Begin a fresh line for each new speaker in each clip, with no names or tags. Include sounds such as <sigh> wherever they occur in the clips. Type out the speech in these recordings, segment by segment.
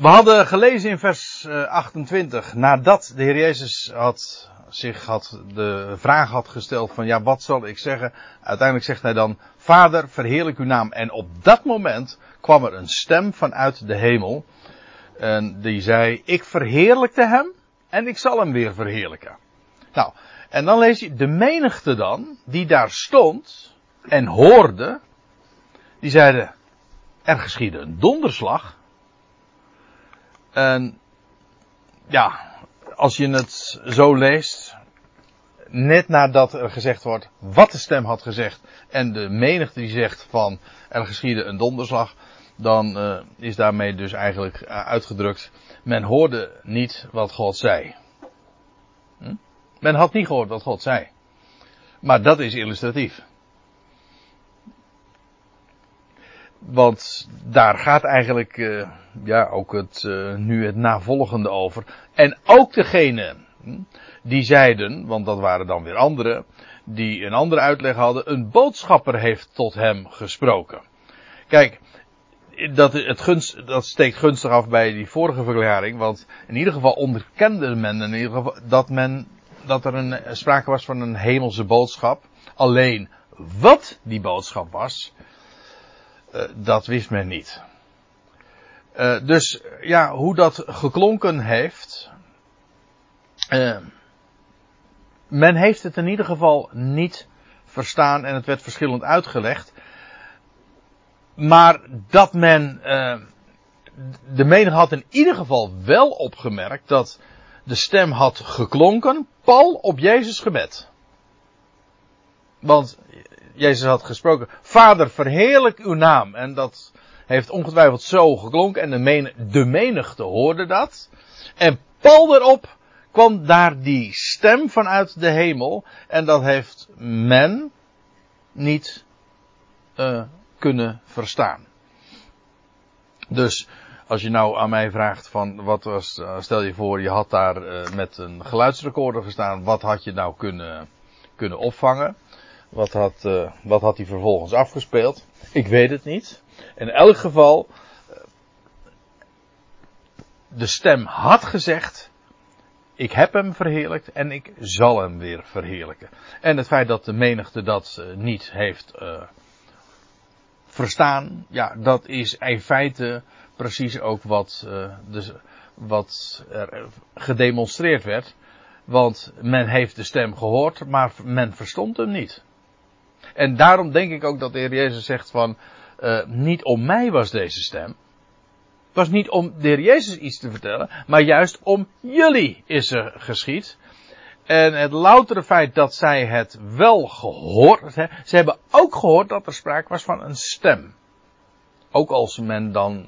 We hadden gelezen in vers 28, nadat de Heer Jezus had, zich had, de vraag had gesteld van ja, wat zal ik zeggen? Uiteindelijk zegt hij dan, Vader, verheerlijk uw naam. En op dat moment kwam er een stem vanuit de hemel. En die zei, ik verheerlijkte hem en ik zal hem weer verheerlijken. Nou, en dan lees je, de menigte dan, die daar stond en hoorde, die zeiden, er geschiedde een donderslag. En ja, als je het zo leest, net nadat er gezegd wordt wat de stem had gezegd en de menigte die zegt van er geschiedde een donderslag, dan uh, is daarmee dus eigenlijk uh, uitgedrukt, men hoorde niet wat God zei. Hm? Men had niet gehoord wat God zei. Maar dat is illustratief. Want daar gaat eigenlijk uh, ja, ook het, uh, nu het navolgende over. En ook degene hm, die zeiden, want dat waren dan weer anderen, die een andere uitleg hadden, een boodschapper heeft tot hem gesproken. Kijk, dat, het gunst, dat steekt gunstig af bij die vorige verklaring, want in ieder geval onderkende men in ieder geval dat men, dat er een, sprake was van een hemelse boodschap. Alleen wat die boodschap was, dat wist men niet. Uh, dus ja, hoe dat geklonken heeft. Uh, men heeft het in ieder geval niet verstaan en het werd verschillend uitgelegd. Maar dat men, de menige had in ieder geval wel opgemerkt dat de stem had geklonken, pal op Jezus gebed. Want Jezus had gesproken, Vader verheerlijk uw naam. En dat heeft ongetwijfeld zo geklonken en de, men, de menigte hoorde dat. En pal erop kwam daar die stem vanuit de hemel. En dat heeft men niet uh, kunnen verstaan. Dus als je nou aan mij vraagt van wat was, stel je voor je had daar uh, met een geluidsrecorder gestaan, wat had je nou kunnen, kunnen opvangen? Wat had, uh, wat had hij vervolgens afgespeeld? Ik weet het niet. In elk geval, de stem had gezegd, ik heb hem verheerlijkt en ik zal hem weer verheerlijken. En het feit dat de menigte dat uh, niet heeft verstaan, ja, dat is in feite precies ook wat, wat er gedemonstreerd werd. Want men heeft de stem gehoord, maar men verstond hem niet. En daarom denk ik ook dat de Heer Jezus zegt van, uh, niet om mij was deze stem. Het was niet om de Heer Jezus iets te vertellen, maar juist om jullie is er geschied. En het loutere feit dat zij het wel gehoord hebben, ze hebben ook gehoord dat er sprake was van een stem. Ook als men dan,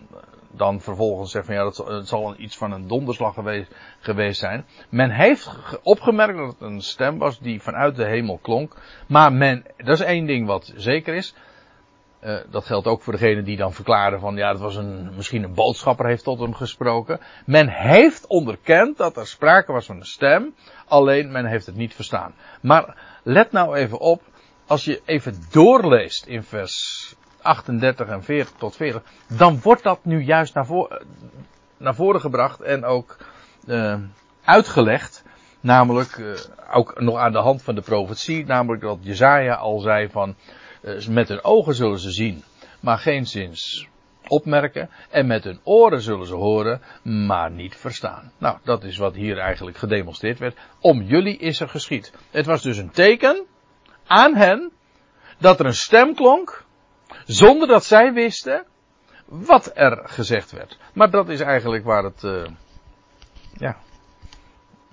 dan vervolgens zegt van ja, dat, het zal iets van een donderslag geweest, geweest zijn. Men heeft opgemerkt dat het een stem was die vanuit de hemel klonk. Maar men, dat is één ding wat zeker is. Uh, dat geldt ook voor degene die dan verklaren van ja, dat was een, misschien een boodschapper heeft tot hem gesproken. Men heeft onderkend dat er sprake was van een stem, alleen men heeft het niet verstaan. Maar let nou even op, als je even doorleest in vers 38 en 40 tot 40, dan wordt dat nu juist naar, naar voren gebracht en ook uh, uitgelegd. Namelijk, uh, ook nog aan de hand van de profetie, namelijk dat Jezaja al zei van, uh, met hun ogen zullen ze zien, maar geen zins opmerken. En met hun oren zullen ze horen, maar niet verstaan. Nou, dat is wat hier eigenlijk gedemonstreerd werd. Om jullie is er geschied. Het was dus een teken aan hen dat er een stem klonk zonder dat zij wisten wat er gezegd werd. Maar dat is eigenlijk waar het, uh, ja,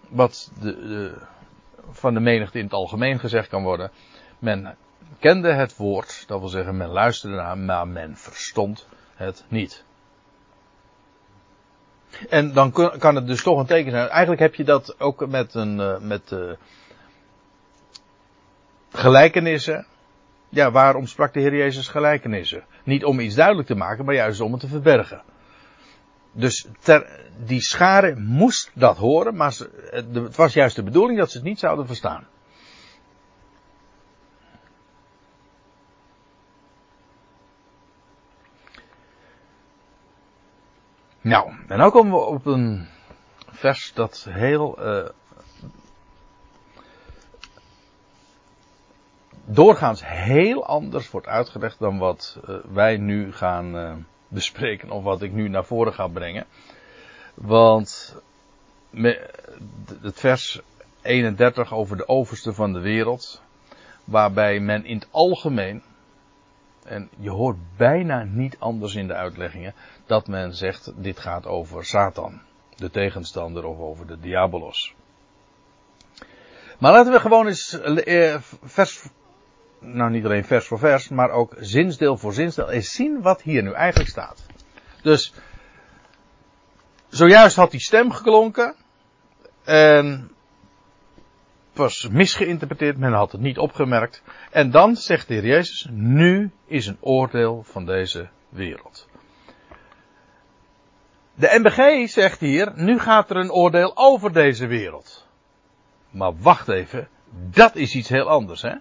wat de, de, van de menigte in het algemeen gezegd kan worden. Men kende het woord, dat wil zeggen men luisterde naar, maar men verstond het niet. En dan kan het dus toch een teken zijn. Eigenlijk heb je dat ook met een, uh, met uh, gelijkenissen. Ja, waarom sprak de Heer Jezus gelijkenissen? Niet om iets duidelijk te maken, maar juist om het te verbergen. Dus ter, die schare moest dat horen, maar het was juist de bedoeling dat ze het niet zouden verstaan. Nou, en nu komen we op een vers dat heel uh, doorgaans heel anders wordt uitgelegd dan wat uh, wij nu gaan uh, bespreken of wat ik nu naar voren ga brengen. Want het vers 31 over de overste van de wereld, waarbij men in het algemeen, en je hoort bijna niet anders in de uitleggingen, dat men zegt dit gaat over Satan, de tegenstander of over de diabolos. Maar laten we gewoon eens eh, vers, nou niet alleen vers voor vers, maar ook zinsdeel voor zinsdeel eens zien wat hier nu eigenlijk staat. Dus, zojuist had die stem geklonken, en was misgeïnterpreteerd, men had het niet opgemerkt. En dan zegt de Heer Jezus, nu is een oordeel van deze wereld. De MBG zegt hier, nu gaat er een oordeel over deze wereld. Maar wacht even, dat is iets heel anders, hè?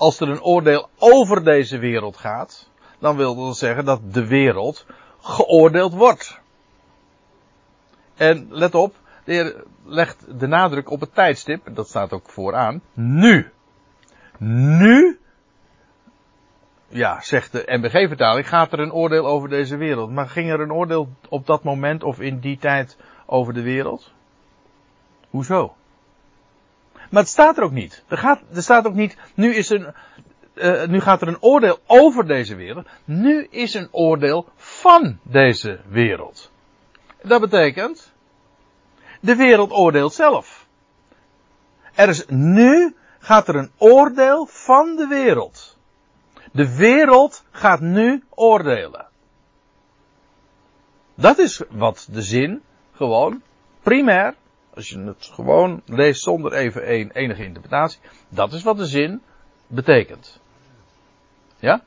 Als er een oordeel over deze wereld gaat, dan wil dat zeggen dat de wereld geoordeeld wordt. En let op, de Heer legt de nadruk op het tijdstip, dat staat ook vooraan, nu. Nu, ja, zegt de MBG-vertaling, gaat er een oordeel over deze wereld. Maar ging er een oordeel op dat moment of in die tijd over de wereld? Hoezo? Maar het staat er ook niet. Er, gaat, er staat ook niet, nu, is een, uh, nu gaat er een oordeel over deze wereld. Nu is een oordeel van deze wereld. Dat betekent, de wereld oordeelt zelf. Er is nu gaat er een oordeel van de wereld. De wereld gaat nu oordelen. Dat is wat de zin gewoon primair, als je het gewoon leest zonder even enige interpretatie, dat is wat de zin betekent. Ja?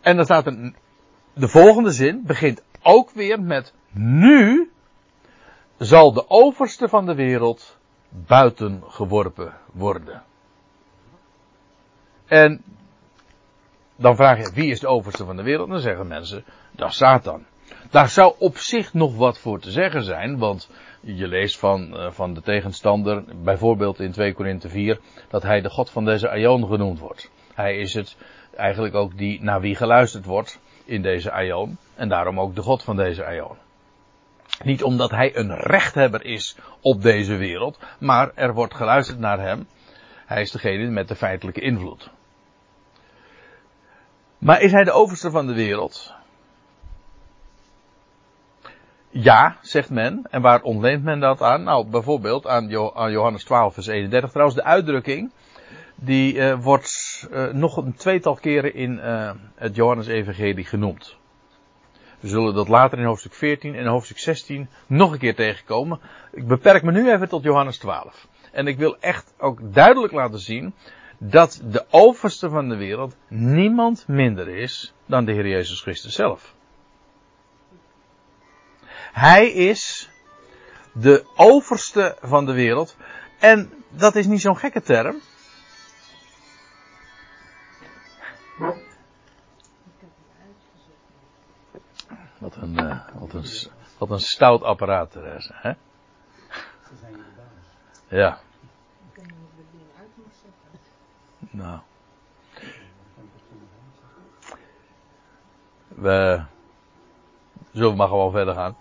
En dan staat er, de volgende zin begint ook weer met nu zal de overste van de wereld buiten geworpen worden. En dan vraag je, wie is de overste van de wereld? Dan zeggen mensen, dat is Satan. Daar zou op zich nog wat voor te zeggen zijn, want je leest van, uh, van de tegenstander, bijvoorbeeld in 2 Korinthe 4, dat hij de God van deze Aion genoemd wordt. Hij is het eigenlijk ook die naar wie geluisterd wordt in deze Aion, en daarom ook de God van deze Aion. Niet omdat hij een rechthebber is op deze wereld, maar er wordt geluisterd naar hem. Hij is degene met de feitelijke invloed. Maar is hij de overste van de wereld? Ja, zegt men. En waar ontleent men dat aan? Nou, bijvoorbeeld aan, Johannes 12, vers 31. Trouwens, de uitdrukking, die uh, wordt uh, nog een tweetal keren in uh, het Johannes-evangelie genoemd. We zullen dat later in hoofdstuk 14 en hoofdstuk 16 nog een keer tegenkomen. Ik beperk me nu even tot Johannes 12. En ik wil echt ook duidelijk laten zien dat de overste van de wereld niemand minder is dan de Heer Jezus Christus zelf. Hij is de overste van de wereld. En dat is niet zo'n gekke term. Wat een, uh, wat een, wat een stout apparaat, Therese. Hè? Ja. Nou. We zullen maar gewoon verder gaan.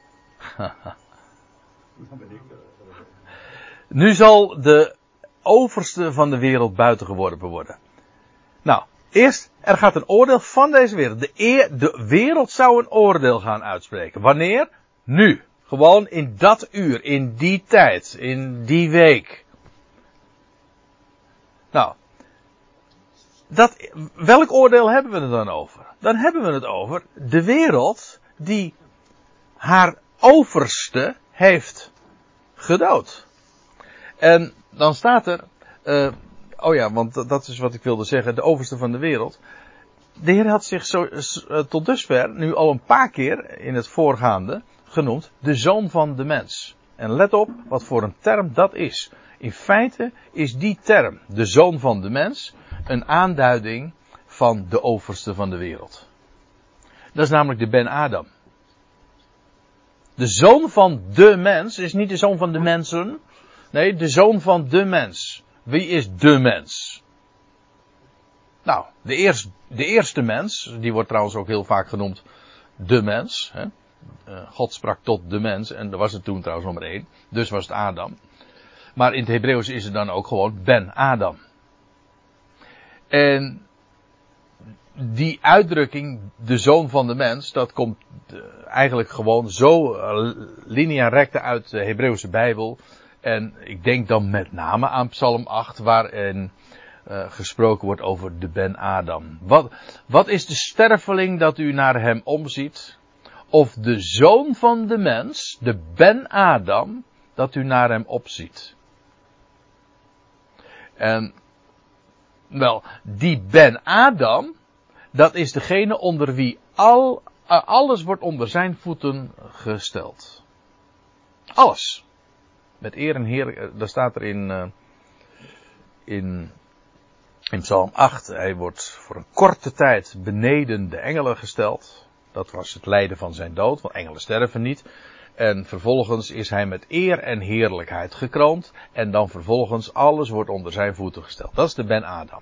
Nu zal de overste van de wereld buiten geworpen worden. Nou, Eerst, er gaat een oordeel van deze wereld. De, eer, de wereld zou een oordeel gaan uitspreken. Wanneer? Nu. Gewoon in dat uur, in die tijd, in die week. Nou, dat, welk oordeel hebben we het dan over? Dan hebben we het over de wereld die haar overste heeft gedood. En dan staat er, uh, Oh ja, want dat is wat ik wilde zeggen. De overste van de wereld. De Heer had zich zo, eh, tot dusver nu al een paar keer in het voorgaande genoemd de zoon van de mens. En let op wat voor een term dat is. In feite is die term, de zoon van de mens, een aanduiding van de overste van de wereld. Dat is namelijk de Ben Adam. De zoon van de mens is niet de zoon van de mensen. Nee, de zoon van de mens. Wie is de mens? Nou, de, eerst, de eerste mens, die wordt trouwens ook heel vaak genoemd de mens. Hè? Uh, God sprak tot de mens en dat was het toen trouwens nummer één. Dus was het Adam. Maar in het Hebreeuws is het dan ook gewoon Ben Adam. En die uitdrukking, de zoon van de mens, dat komt uh, eigenlijk gewoon zo uh, linea recta uit de Hebreeuwse Bijbel. En ik denk dan met name aan Psalm 8, waarin uh, gesproken wordt over de Ben Adam. Wat, wat is de sterveling dat u naar hem omziet? Of de zoon van de mens, de Ben Adam, dat u naar hem opziet? En, wel, die Ben Adam, dat is degene onder wie al, uh, alles wordt onder zijn voeten gesteld. Alles. Met eer en heer, daar staat er in, uh, in in Psalm 8, hij wordt voor een korte tijd beneden de engelen gesteld. Dat was het lijden van zijn dood, want engelen sterven niet. En vervolgens is hij met eer en heerlijkheid gekroond. En dan vervolgens alles wordt onder zijn voeten gesteld. Dat is de Ben Adam.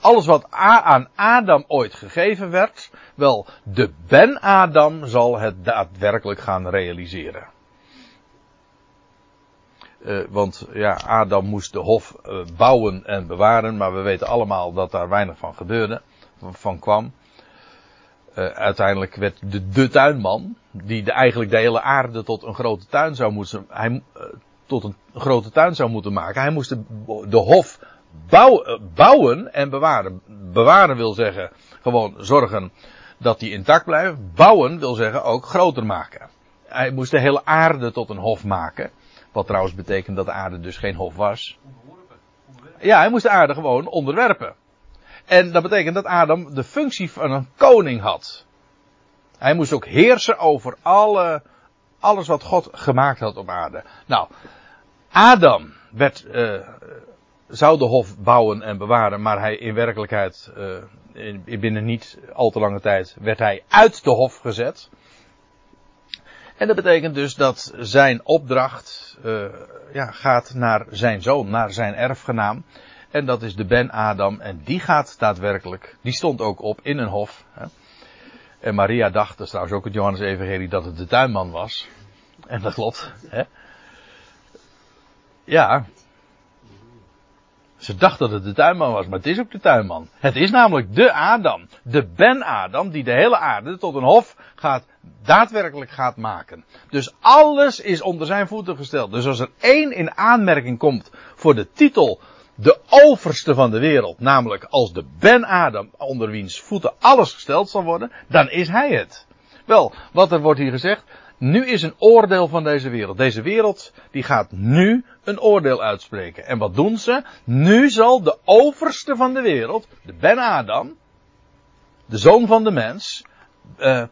Alles wat aan Adam ooit gegeven werd, wel, de Ben Adam zal het daadwerkelijk gaan realiseren. Uh, want ja, Adam moest de hof uh, bouwen en bewaren, maar we weten allemaal dat daar weinig van gebeurde, van kwam. Uh, uiteindelijk werd de, de tuinman, die de, eigenlijk de hele aarde tot een grote tuin zou moeten, hij, tot een grote tuin zou moeten maken. Hij moest de, de hof bouw, bouwen en bewaren. Bewaren wil zeggen gewoon zorgen dat die intact blijft. Bouwen wil zeggen ook groter maken. Hij moest de hele aarde tot een hof maken. Wat trouwens betekent dat de aarde dus geen hof was. Ja, hij moest de aarde gewoon onderwerpen. En dat betekent dat Adam de functie van een koning had. Hij moest ook heersen over alle, alles wat God gemaakt had op aarde. Nou, Adam werd, uh, zou de hof bouwen en bewaren, maar hij in werkelijkheid, uh, in, binnen niet al te lange tijd, werd hij uit de hof gezet. En dat betekent dus dat zijn opdracht uh, ja, gaat naar zijn zoon, naar zijn erfgenaam. En dat is de Ben Adam. En die gaat daadwerkelijk, die stond ook op in een hof. Hè. En Maria dacht, dat is trouwens ook het Johannes Evangelie, dat het de tuinman was. En dat klopt. Hè. Ja, ze dacht dat het de tuinman was, maar het is ook de tuinman. Het is namelijk de Adam, de Ben-Adam, die de hele aarde tot een hof gaat, daadwerkelijk gaat maken. Dus alles is onder zijn voeten gesteld. Dus als er één in aanmerking komt voor de titel de overste van de wereld, namelijk als de Ben-Adam onder wiens voeten alles gesteld zal worden, dan is hij het. Wel, wat er wordt hier gezegd, nu is een oordeel van deze wereld. Deze wereld die gaat nu een oordeel uitspreken. En wat doen ze? Nu zal de overste van de wereld, de Ben Adam, de zoon van de mens, uh,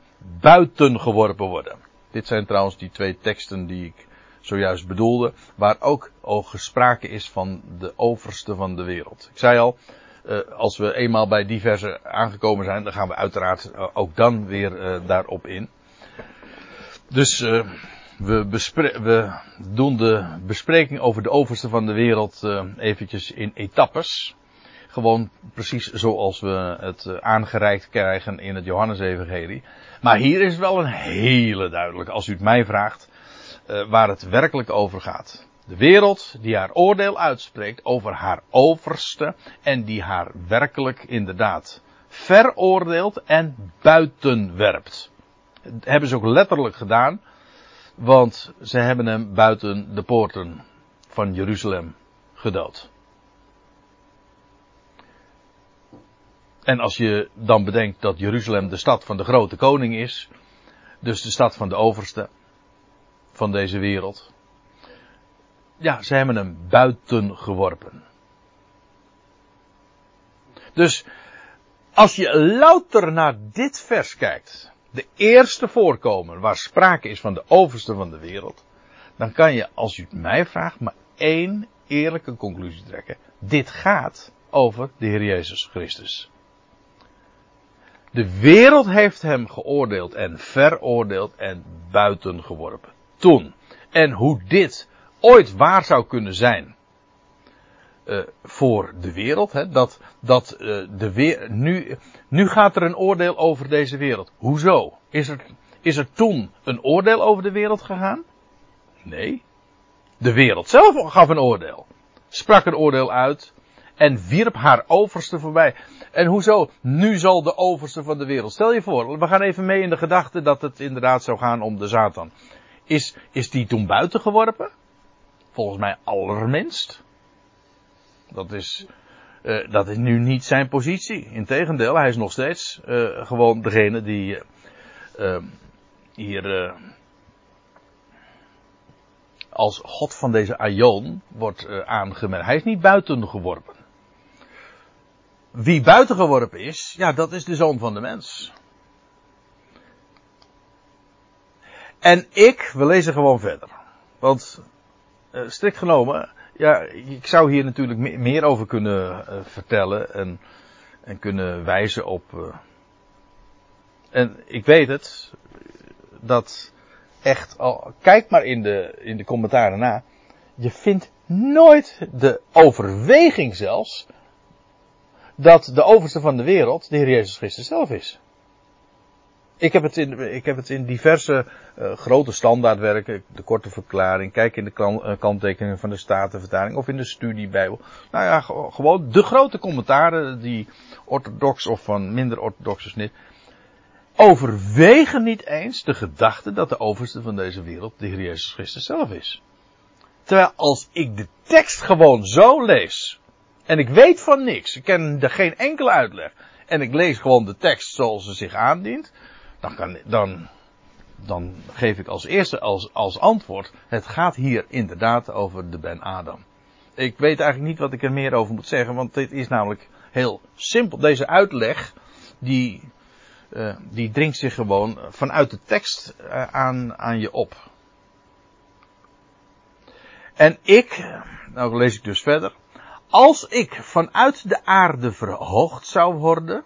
buiten geworpen worden. Dit zijn trouwens die twee teksten die ik zojuist bedoelde, waar ook over sprake is van de overste van de wereld. Ik zei al, uh, als we eenmaal bij diverse aangekomen zijn, dan gaan we uiteraard uh, ook dan weer daarop in. Dus uh, we, we, doen de bespreking over de overste van de wereld uh, eventjes in etappes. Gewoon precies zoals we het uh, aangereikt krijgen in het Johannesevangelie. Maar hier is wel een hele duidelijke, als u het mij vraagt, waar het werkelijk over gaat. De wereld die haar oordeel uitspreekt over haar overste en die haar werkelijk inderdaad veroordeelt en buitenwerpt hebben ze ook letterlijk gedaan. Want ze hebben hem buiten de poorten van Jeruzalem gedood. En als je dan bedenkt dat Jeruzalem de stad van de grote koning is, dus de stad van de overste van deze wereld. Ja, ze hebben hem buiten geworpen. Dus als je louter naar dit vers kijkt, de eerste voorkomen waar sprake is van de overste van de wereld, dan kan je, als u het mij vraagt, maar één eerlijke conclusie trekken. Dit gaat over de Heer Jezus Christus. De wereld heeft hem geoordeeld en veroordeeld en buiten geworpen. Toen. En hoe dit ooit waar zou kunnen zijn. Uh, voor de wereld. Hè, dat dat uh, de weer, nu, nu gaat er een oordeel over deze wereld. Hoezo? Is er, is er toen een oordeel over de wereld gegaan? Nee. De wereld zelf gaf een oordeel. Sprak een oordeel uit en wierp haar overste voorbij. En hoezo? Nu zal de overste van de wereld. Stel je voor, we gaan even mee in de gedachte dat het inderdaad zou gaan om de Satan. Is, is die toen buiten geworpen? Volgens mij allerminst. Dat is, uh, dat is nu niet zijn positie. Integendeel, hij is nog steeds uh, gewoon degene die uh, hier als God van deze Aion wordt aangemerkt. Hij is niet buiten geworpen. Wie buiten geworpen is, ja, dat is de zoon van de mens. En ik, we lezen gewoon verder. Want, strikt genomen, ja, ik zou hier natuurlijk meer over kunnen uh, vertellen en, en kunnen wijzen op. Uh, en ik weet het, dat echt al, kijk maar in de, in de commentaren na, je vindt nooit de overweging zelfs dat de overste van de wereld de Heer Jezus Christus zelf is. Ik heb het in, ik heb het in diverse uh, grote standaardwerken, de korte verklaring, kijk in de uh, kanttekeningen van de Statenvertaling of in de studiebijbel. Nou ja, gewoon de grote commentaren die orthodox of van minder orthodoxe snit, overwegen niet eens de gedachte dat de overste van deze wereld de Heer Jezus Christus zelf is. Terwijl als ik de tekst gewoon zo lees, en ik weet van niks, ik ken er geen enkele uitleg, en ik lees gewoon de tekst zoals ze zich aandient, dan, dan, geef ik als eerste als, als antwoord, het gaat hier inderdaad over de Ben Adam. Ik weet eigenlijk niet wat ik er meer over moet zeggen, want dit is namelijk heel simpel. Deze uitleg, die, uh, die dringt zich gewoon vanuit de tekst uh, aan, aan je op. En ik, nou lees ik dus verder. Als ik vanuit de aarde verhoogd zou worden,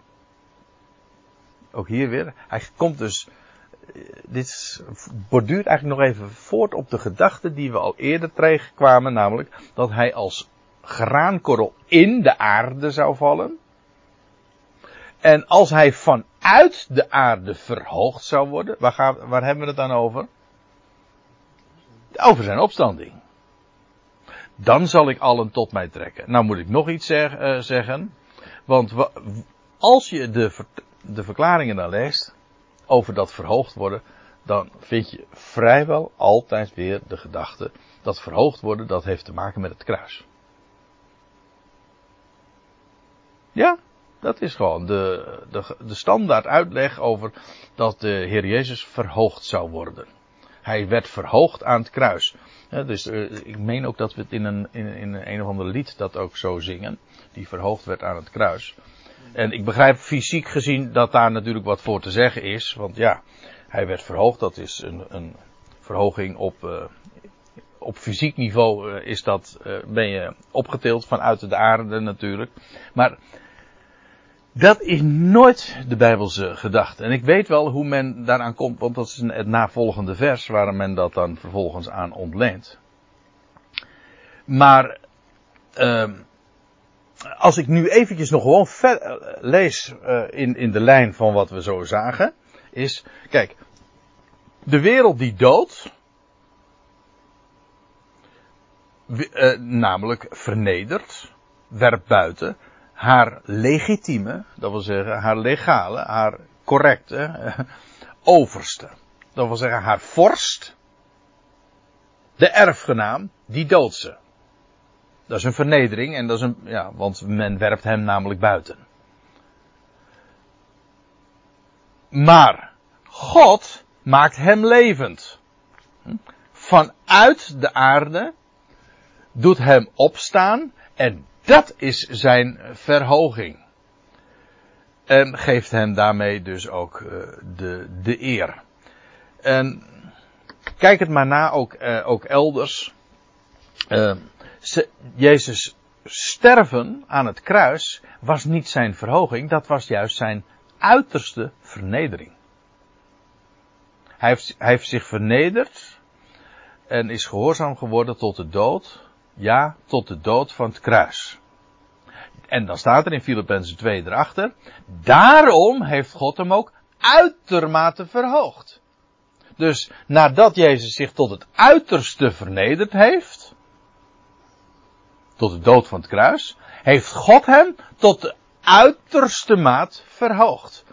ook hier weer. Hij komt dus. Eh, dit borduurt eigenlijk nog even voort op de gedachte die we al eerder tegenkwamen, namelijk dat hij als graankorrel in de aarde zou vallen. En als hij vanuit de aarde verhoogd zou worden, waar, gaan, waar hebben we het dan over? Over zijn opstanding. Dan zal ik allen tot mij trekken. Nou moet ik nog iets uh, zeggen. Want als je de, de verklaringen dan leest over dat verhoogd worden, dan vind je vrijwel altijd weer de gedachte dat verhoogd worden, dat heeft te maken met het kruis. Ja, dat is gewoon de, de, de standaard uitleg over dat de Heer Jezus verhoogd zou worden. Hij werd verhoogd aan het kruis. dus uh, ik meen ook dat we het in een, in, in een of ander lied dat ook zo zingen. Die verhoogd werd aan het kruis. En ik begrijp fysiek gezien dat daar natuurlijk wat voor te zeggen is. Want ja, hij werd verhoogd. Dat is een, een verhoging op, uh, op fysiek niveau uh, is dat, uh, ben je opgetild vanuit de aarde natuurlijk. Maar dat is nooit de Bijbelse gedachte. En ik weet wel hoe men daaraan komt, want dat is het navolgende vers waar men dat dan vervolgens aan ontleent. Maar, uh, als ik nu eventjes nog gewoon ver, uh, lees uh, in, in de lijn van wat we zo zagen, is, kijk, de wereld die doodt, uh, namelijk vernedert, werpt buiten, haar legitieme, dat wil zeggen haar legale, haar correcte overste. Dat wil zeggen haar vorst, de erfgenaam, die doodt ze. Dat is een vernedering en dat is een, ja, want men werpt hem namelijk buiten. Maar God maakt hem levend. Vanuit de aarde doet hem opstaan en dat is zijn verhoging. En geeft hem daarmee dus ook uh, de, de eer. En kijk het maar na, ook, uh, ook elders. Uh, Jezus sterven aan het kruis was niet zijn verhoging, dat was juist zijn uiterste vernedering. Hij heeft, hij heeft zich vernederd en is gehoorzaam geworden tot de dood. Ja, tot de dood van het kruis. En dan staat er in Filippenzen 2 erachter. Daarom heeft God hem ook uitermate verhoogd. Dus nadat Jezus zich tot het uiterste vernederd heeft, tot de dood van het kruis, heeft God hem tot de uiterste maat verhoogd.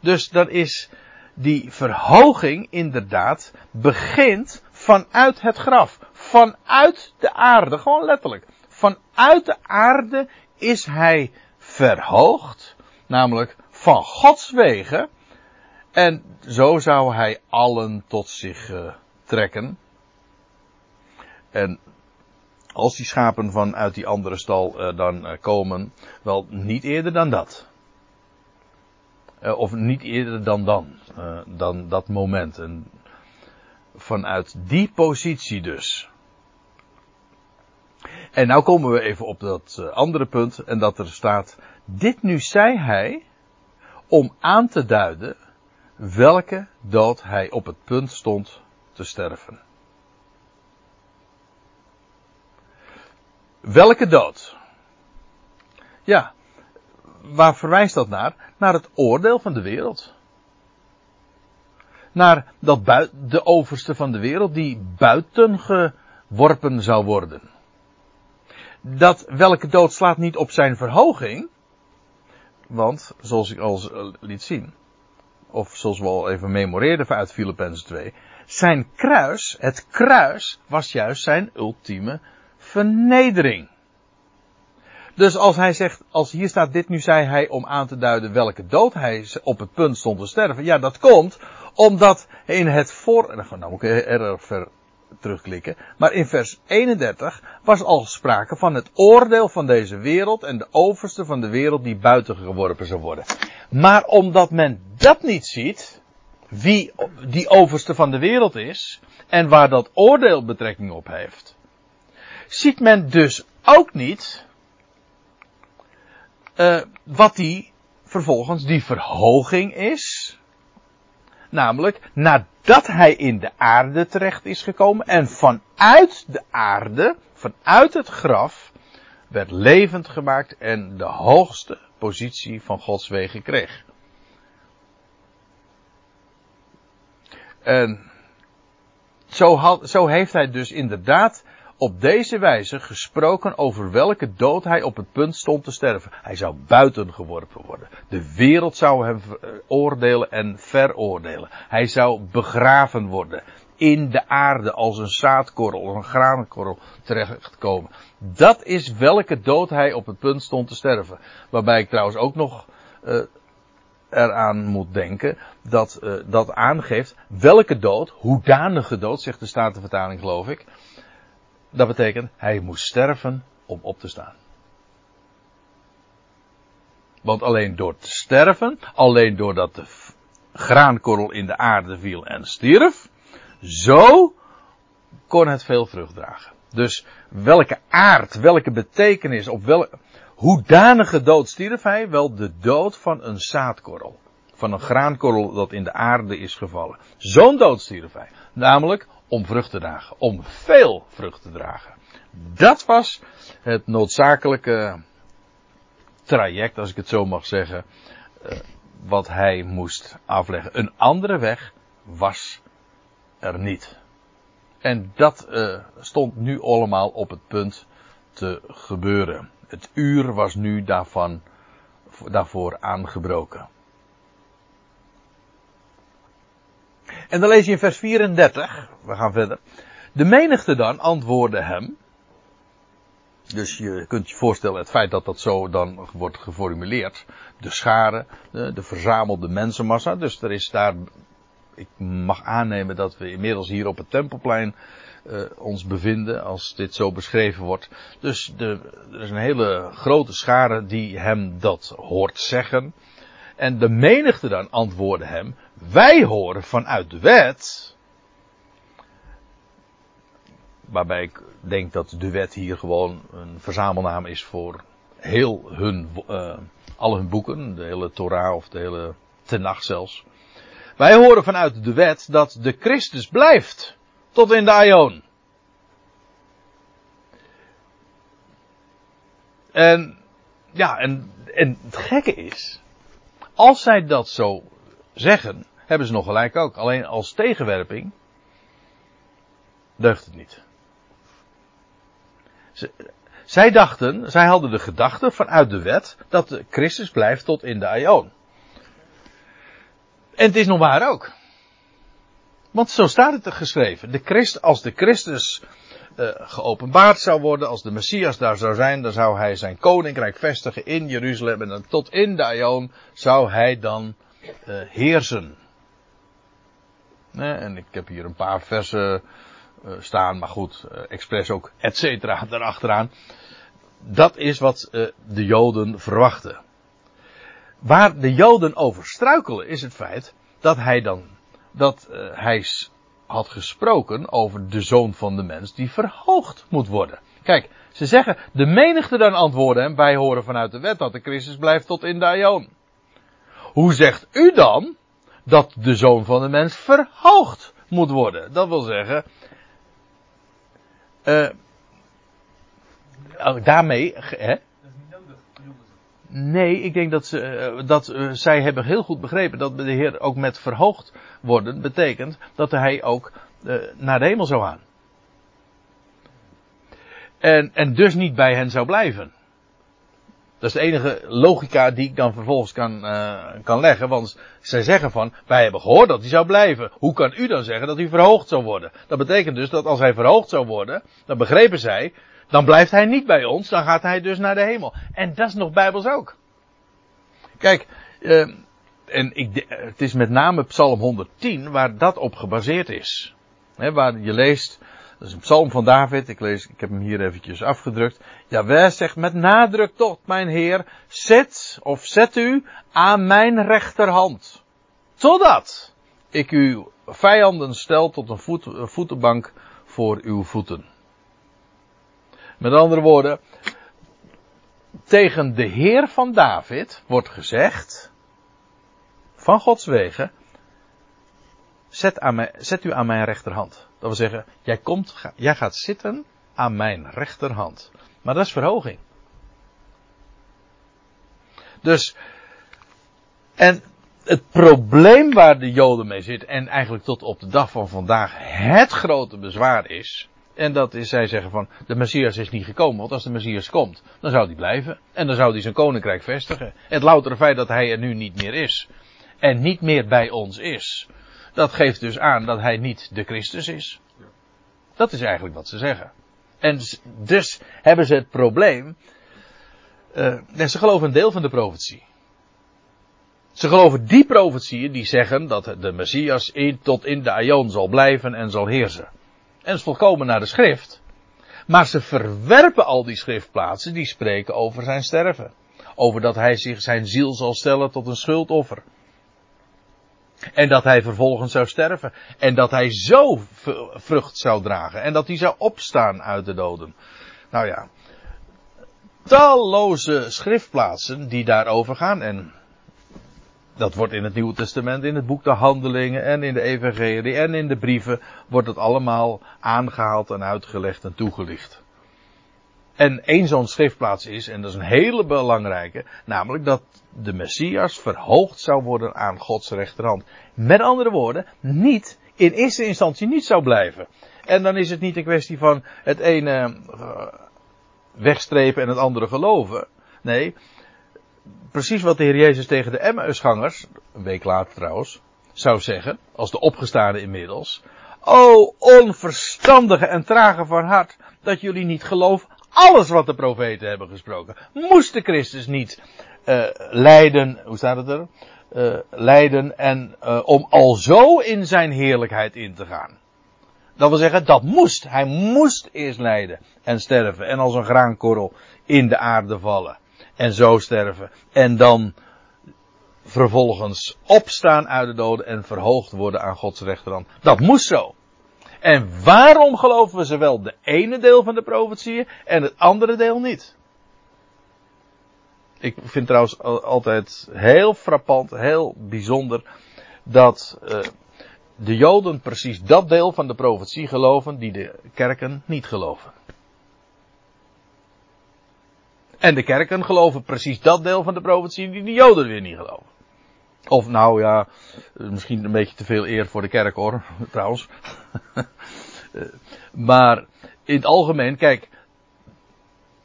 Dus dan is die verhoging inderdaad begint vanuit het graf. Vanuit de aarde, gewoon letterlijk. Vanuit de aarde is hij verhoogd, namelijk van Gods wegen. En zo zou hij allen tot zich uh, trekken. En als die schapen vanuit die andere stal uh, dan uh, komen, wel niet eerder dan dat. of niet eerder dan dan, dan dat moment. En vanuit die positie dus. En nou komen we even op dat andere punt. En dat er staat. Dit nu zei hij. Om aan te duiden. Welke dood hij op het punt stond te sterven. Welke dood? Ja, waar verwijst dat naar? Naar het oordeel van de wereld. Naar dat de overste van de wereld die buiten geworpen zou worden dat welke dood slaat niet op zijn verhoging. Want, zoals ik al liet zien, of zoals we al even memoreerden uit Filippenzen 2, zijn kruis, het kruis, was juist zijn ultieme vernedering. Dus als hij zegt, als hier staat dit nu zei hij om aan te duiden welke dood hij op het punt stond te sterven. Ja, dat komt omdat in het voor, nou moet ik ver terugklikken. Maar in vers 31 was al sprake van het oordeel van deze wereld en de overste van de wereld die buiten geworpen zou worden. Maar omdat men dat niet ziet, wie die overste van de wereld is en waar dat oordeel betrekking op heeft, ziet men dus ook niet uh, wat die vervolgens die verhoging is Namelijk, nadat hij in de aarde terecht is gekomen en vanuit de aarde, vanuit het graf, werd levend gemaakt en de hoogste positie van Gods wegen kreeg. En zo, zo heeft hij dus inderdaad op deze wijze gesproken over welke dood hij op het punt stond te sterven. Hij zou buiten geworpen worden. De wereld zou hem oordelen en veroordelen. Hij zou begraven worden. In de aarde als een zaadkorrel, een granenkorrel terechtkomen. Dat is welke dood hij op het punt stond te sterven. Waarbij ik trouwens ook nog uh, eraan moet denken dat uh, dat aangeeft welke dood, hoedanige dood, zegt de Statenvertaling geloof ik, dat betekent, hij moest sterven om op te staan. Want alleen door te sterven, alleen doordat de graankorrel in de aarde viel en stierf, zo kon het veel vrucht dragen. Dus welke aard, welke betekenis, op welke, hoedanige dood stierf hij? Wel de dood van een zaadkorrel. Van een graankorrel dat in de aarde is gevallen. Zo'n dood stierf hij. Namelijk om vrucht te dragen. Om veel vrucht te dragen. Dat was het noodzakelijke traject, als ik het zo mag zeggen, eh, wat hij moest afleggen. Een andere weg was er niet. En dat uh, stond nu allemaal op het punt te gebeuren. Het uur was nu daarvan, daarvoor aangebroken. En dan lees je in vers 34, we gaan verder. De menigte dan antwoordde hem. Dus je kunt je voorstellen het feit dat dat zo dan wordt geformuleerd. De schare, de, de verzamelde mensenmassa. Dus er is daar, ik mag aannemen dat we inmiddels hier op het Tempelplein uh, ons bevinden als dit zo beschreven wordt. Dus de, er is een hele grote schare die hem dat hoort zeggen. En de menigte dan antwoordde hem, wij horen vanuit de wet. Waarbij ik denk dat de wet hier gewoon een verzamelnaam is voor heel hun, uh, al hun boeken, de hele Torah of de hele nacht zelfs. Wij horen vanuit de wet dat de Christus blijft tot in de aion. En ja, en, en het gekke is, als zij dat zo zeggen, hebben ze nog gelijk ook. Alleen als tegenwerping deugt het niet. Zij dachten, zij hadden de gedachte vanuit de wet dat Christus blijft tot in de aion. En het is nog waar ook. Want zo staat het er geschreven. De Christ, als de Christus uh, geopenbaard zou worden, als de Messias daar zou zijn, dan zou hij zijn koninkrijk vestigen in Jeruzalem en dan tot in de zou hij dan uh, heersen. en ik heb hier een paar versen staan, maar goed, expres ook et cetera daarachteraan. Dat is wat de Joden verwachten. Waar de Joden over struikelen is het feit dat hij dan, dat hij had gesproken over de zoon van de mens die verhoogd moet worden. Kijk, ze zeggen, de menigte dan antwoorden hem, wij horen vanuit de wet dat de Christus blijft tot in de. Hoe zegt u dan dat de zoon van de mens verhoogd moet worden? Dat wil zeggen, uh, daarmee, hè? Nee, ik denk dat, ze, eh, dat uh, zij hebben heel goed begrepen dat de Heer ook met verhoogd worden betekent dat hij ook uh, naar de hemel zou gaan. En, en dus niet bij hen zou blijven. Dat is de enige logica die ik dan vervolgens kan, kan leggen. Want zij zeggen van, wij hebben gehoord dat hij zou blijven. Hoe kan u dan zeggen dat hij verhoogd zou worden? Dat betekent dus dat als hij verhoogd zou worden, dan begrepen zij, dan blijft hij niet bij ons, dan gaat hij dus naar de hemel. En dat is nog bijbels ook. Kijk, uh, en ik, het is met name Psalm 110 waar dat op gebaseerd is. He, waar je leest, dat is een psalm van David, ik, lees, ik heb hem hier eventjes afgedrukt. Jawel zegt met nadruk tot mijn Heer, zet of zet u aan mijn rechterhand. Totdat ik uw vijanden stel tot een, voet, een voetenbank voor uw voeten. Met andere woorden, tegen de Heer van David wordt gezegd, van Gods wegen, zet, aan mij, zet u aan mijn rechterhand. Dat wil zeggen, jij, komt, jij gaat zitten aan mijn rechterhand. Maar dat is verhoging. Dus, en het probleem waar de Joden mee zitten, en eigenlijk tot op de dag van vandaag het grote bezwaar is, en dat is, zij zeggen van, de Messias is niet gekomen, want als de Messias komt, dan zou hij blijven. En dan zou hij zijn koninkrijk vestigen. Het loutere feit dat hij er nu niet meer is, en niet meer bij ons is, dat geeft dus aan dat hij niet de Christus is. Dat is eigenlijk wat ze zeggen. En dus hebben ze het probleem, uh, ze geloven een deel van de profetie. Ze geloven die profetieën die zeggen dat de Messias tot in de Aion zal blijven en zal heersen. En is volkomen naar de schrift. Maar ze verwerpen al die schriftplaatsen die spreken over zijn sterven. Over dat hij zich zijn ziel zal stellen tot een schuldoffer. En dat hij vervolgens zou sterven. En dat hij zo vrucht zou dragen. En dat hij zou opstaan uit de doden. Nou ja. Talloze schriftplaatsen die daarover gaan. En dat wordt in het Nieuwe Testament, in het boek de Handelingen en in de Evangelie en in de brieven, wordt het allemaal aangehaald en uitgelegd en toegelicht. En één zo'n schriftplaats is, en dat is een hele belangrijke, namelijk dat de Messias verhoogd zou worden aan Gods rechterhand. Met andere woorden, niet, in eerste instantie niet zou blijven. En dan is het niet een kwestie van het ene uh, wegstrepen en het andere geloven. Nee, precies wat de Heer Jezus tegen de Emmausgangers, een week later trouwens, zou zeggen, als de opgestane inmiddels. O onverstandige en trage van hart, dat jullie niet geloven alles wat de profeten hebben gesproken. Moest de Christus niet uh, lijden, hoe staat het er? Uh, lijden en uh, om al zo in zijn heerlijkheid in te gaan. Dat wil zeggen, dat moest. Hij moest eerst lijden en sterven en als een graankorrel in de aarde vallen en zo sterven. En dan vervolgens opstaan uit de doden en verhoogd worden aan Gods rechterhand. Dat moest zo. En waarom geloven we zowel de ene deel van de profetieën en het andere deel niet? Ik vind trouwens altijd heel frappant, heel bijzonder, dat uh, de Joden precies dat deel van de profetie geloven die de kerken niet geloven. En de kerken geloven precies dat deel van de profetie die de Joden weer niet geloven. Of nou ja, misschien een beetje te veel eer voor de kerk hoor, <laughs> trouwens. <laughs> maar in het algemeen, kijk,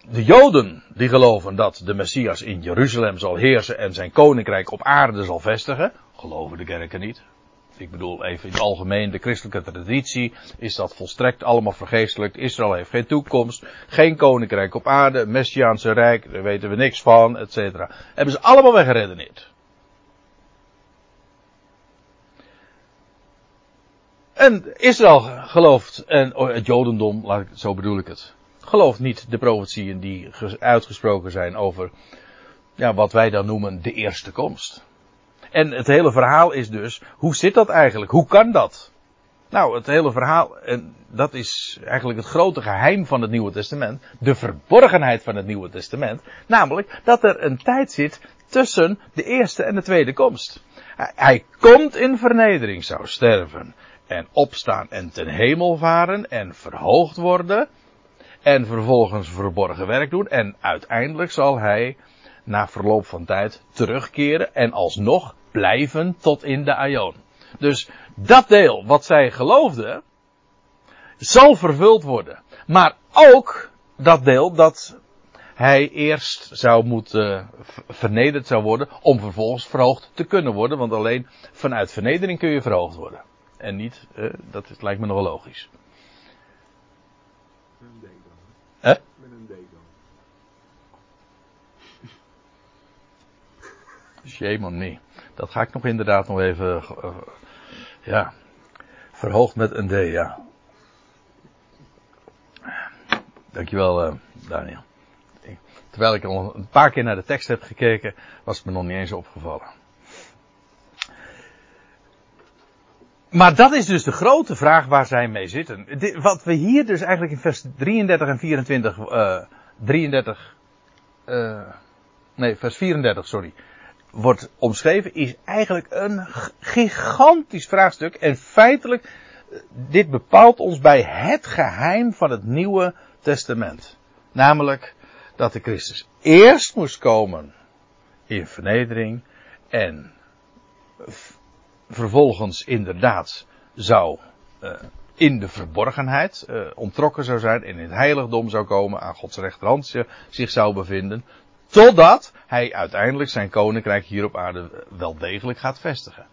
de Joden die geloven dat de Messias in Jeruzalem zal heersen en zijn koninkrijk op aarde zal vestigen, geloven de kerken niet. Ik bedoel even in het algemeen, de christelijke traditie is dat volstrekt allemaal vergeestelijk. Israël heeft geen toekomst, geen koninkrijk op aarde, Messiaanse rijk, daar weten we niks van, et cetera. Hebben ze allemaal weggeredeneerd. En Israël gelooft, en oh, het Jodendom, laat ik, zo bedoel ik het, gelooft niet de profetieën die uitgesproken zijn over, ja, wat wij dan noemen de eerste komst. En het hele verhaal is dus, hoe zit dat eigenlijk? Hoe kan dat? Nou, het hele verhaal, en dat is eigenlijk het grote geheim van het Nieuwe Testament, de verborgenheid van het Nieuwe Testament, namelijk dat er een tijd zit tussen de eerste en de tweede komst. Hij komt in vernedering, zou sterven en opstaan en ten hemel varen en verhoogd worden en vervolgens verborgen werk doen en uiteindelijk zal hij na verloop van tijd terugkeren en alsnog blijven tot in de aion. Dus dat deel wat zij geloofden, zal vervuld worden. Maar ook dat deel dat hij eerst zou moeten vernederd zou worden om vervolgens verhoogd te kunnen worden. Want alleen vanuit vernedering kun je verhoogd worden. En niet, eh, dat lijkt me nogal logisch. Met een? Met een. Shame on me. Dat ga ik nog inderdaad nog even, uh, ja, verhoogd met een D, ja. Dankjewel, uh, Daniel. Terwijl ik al een paar keer naar de tekst heb gekeken, was het me nog niet eens opgevallen. Maar dat is dus de grote vraag waar zij mee zitten. Wat we hier dus eigenlijk in vers 33 en 24, uh, 33, uh, nee, vers 34, sorry, wordt omschreven, is eigenlijk een gigantisch vraagstuk. En feitelijk, dit bepaalt ons bij het geheim van het Nieuwe Testament. Namelijk dat de Christus eerst moest komen in vernedering en vervolgens inderdaad zou uh, in de verborgenheid uh, ontrokken zou zijn en in het heiligdom zou komen, aan Gods rechterhand zich zou bevinden, totdat hij uiteindelijk zijn koninkrijk hier op aarde wel degelijk gaat vestigen.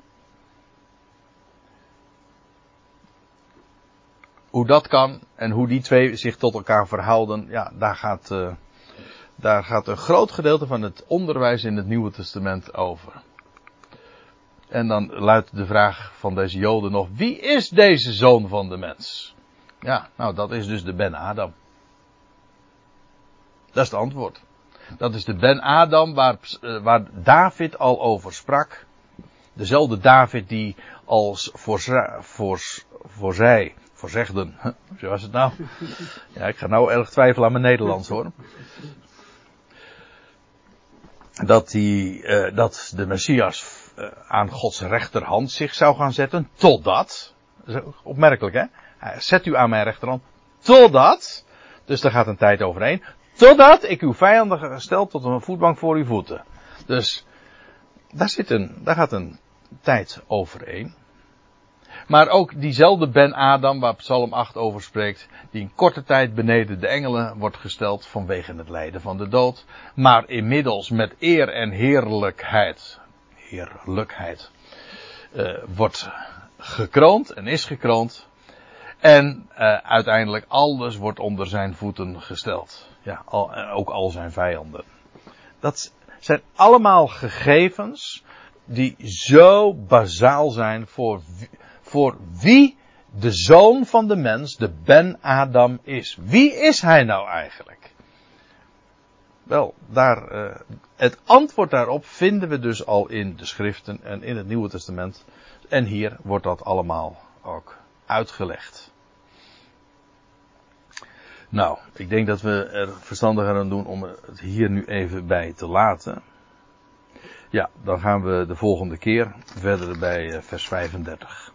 Hoe dat kan en hoe die twee zich tot elkaar verhouden, ja, daar gaat, uh, daar gaat een groot gedeelte van het onderwijs in het Nieuwe Testament over. En dan luidt de vraag van deze Joden nog: wie is deze zoon van de mens? Ja, nou dat is dus de Ben Adam. Dat is het antwoord. Dat is de Ben Adam waar, eh, waar David al over sprak. Dezelfde David die als voor, voor, voor zij, voorzegden, <laughs> zo was het nou? Ja, ik ga nou erg twijfelen aan mijn Nederlands hoor. Dat, die, uh, dat de Messias uh, aan Gods rechterhand zich zou gaan zetten, totdat, opmerkelijk hè, zet u aan mijn rechterhand, totdat, dus daar gaat een tijd overheen, totdat ik uw vijanden gesteld tot een voetbank voor uw voeten. Dus, daar zit een, daar gaat een tijd overheen. Maar ook diezelfde Ben Adam, waar Psalm 8 over spreekt, die in korte tijd beneden de engelen wordt gesteld vanwege het lijden van de dood, maar inmiddels met eer en heerlijkheid heerlijkheid uh, wordt gekroond en is gekroond. En uh, uiteindelijk alles wordt onder zijn voeten gesteld. Ja, al, ook al zijn vijanden. Dat zijn allemaal gegevens die zo bazaal zijn voor, voor wie de zoon van de mens, de Ben Adam is. Wie is hij nou eigenlijk? Wel, daar, uh, het antwoord daarop vinden we dus al in de schriften en in het Nieuwe Testament. En hier wordt dat allemaal ook uitgelegd. Nou, ik denk dat we er verstandiger aan doen om het hier nu even bij te laten. Ja, dan gaan we de volgende keer verder bij eh, vers 35.